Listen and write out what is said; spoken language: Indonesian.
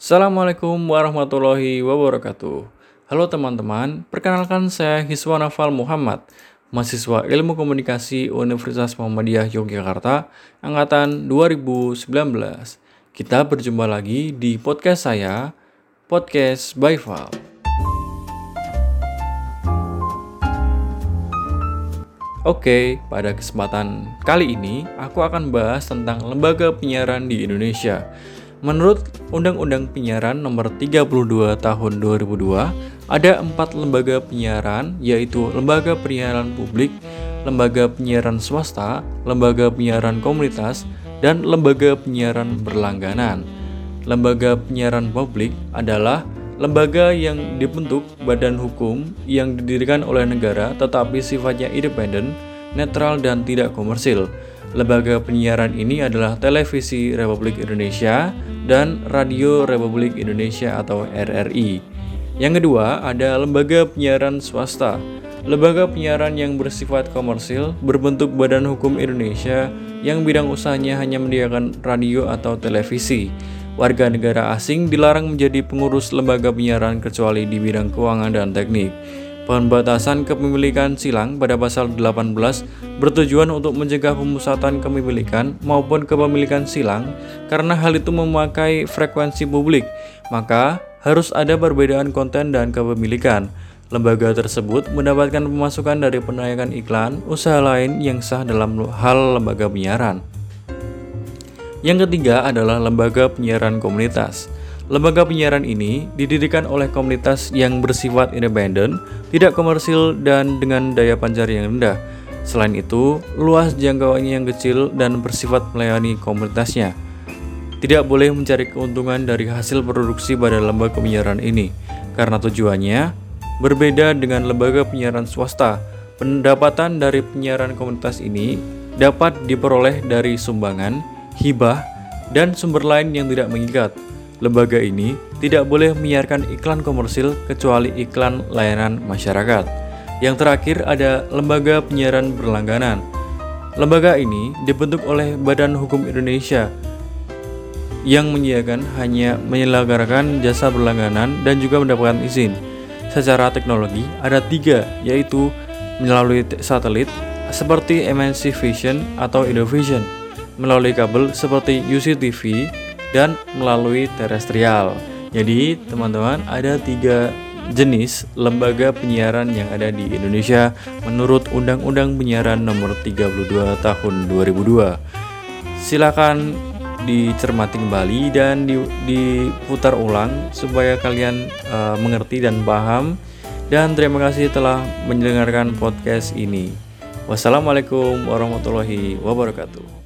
Assalamualaikum warahmatullahi wabarakatuh. Halo teman-teman, perkenalkan saya Hiswa Nafal Muhammad, mahasiswa Ilmu Komunikasi Universitas Muhammadiyah Yogyakarta, angkatan 2019. Kita berjumpa lagi di podcast saya, Podcast by Val. Oke, pada kesempatan kali ini aku akan bahas tentang lembaga penyiaran di Indonesia. Menurut Undang-Undang Penyiaran Nomor 32 Tahun 2002, ada empat lembaga penyiaran, yaitu Lembaga Penyiaran Publik, Lembaga Penyiaran Swasta, Lembaga Penyiaran Komunitas, dan Lembaga Penyiaran Berlangganan. Lembaga penyiaran publik adalah Lembaga yang dibentuk badan hukum yang didirikan oleh negara tetapi sifatnya independen, netral dan tidak komersil. Lembaga penyiaran ini adalah Televisi Republik Indonesia dan Radio Republik Indonesia atau RRI. Yang kedua ada lembaga penyiaran swasta. Lembaga penyiaran yang bersifat komersil berbentuk Badan Hukum Indonesia yang bidang usahanya hanya menyediakan radio atau televisi warga negara asing dilarang menjadi pengurus lembaga penyiaran kecuali di bidang keuangan dan teknik. Pembatasan kepemilikan silang pada pasal 18 bertujuan untuk mencegah pemusatan kepemilikan maupun kepemilikan silang karena hal itu memakai frekuensi publik, maka harus ada perbedaan konten dan kepemilikan. Lembaga tersebut mendapatkan pemasukan dari penayangan iklan usaha lain yang sah dalam hal lembaga penyiaran. Yang ketiga adalah lembaga penyiaran komunitas. Lembaga penyiaran ini didirikan oleh komunitas yang bersifat independen, tidak komersil, dan dengan daya pancar yang rendah. Selain itu, luas jangkauannya yang kecil dan bersifat melayani komunitasnya. Tidak boleh mencari keuntungan dari hasil produksi pada lembaga penyiaran ini, karena tujuannya berbeda dengan lembaga penyiaran swasta. Pendapatan dari penyiaran komunitas ini dapat diperoleh dari sumbangan, hibah, dan sumber lain yang tidak mengikat. Lembaga ini tidak boleh menyiarkan iklan komersil kecuali iklan layanan masyarakat. Yang terakhir ada lembaga penyiaran berlangganan. Lembaga ini dibentuk oleh Badan Hukum Indonesia yang menyediakan hanya menyelenggarakan jasa berlangganan dan juga mendapatkan izin. Secara teknologi ada tiga, yaitu melalui satelit seperti MNC Vision atau Indovision melalui kabel seperti UCTV dan melalui terestrial. Jadi teman-teman ada tiga jenis lembaga penyiaran yang ada di Indonesia menurut Undang-Undang Penyiaran Nomor 32 Tahun 2002. Silakan dicermati kembali dan diputar ulang supaya kalian uh, mengerti dan paham. Dan terima kasih telah mendengarkan podcast ini. Wassalamualaikum warahmatullahi wabarakatuh.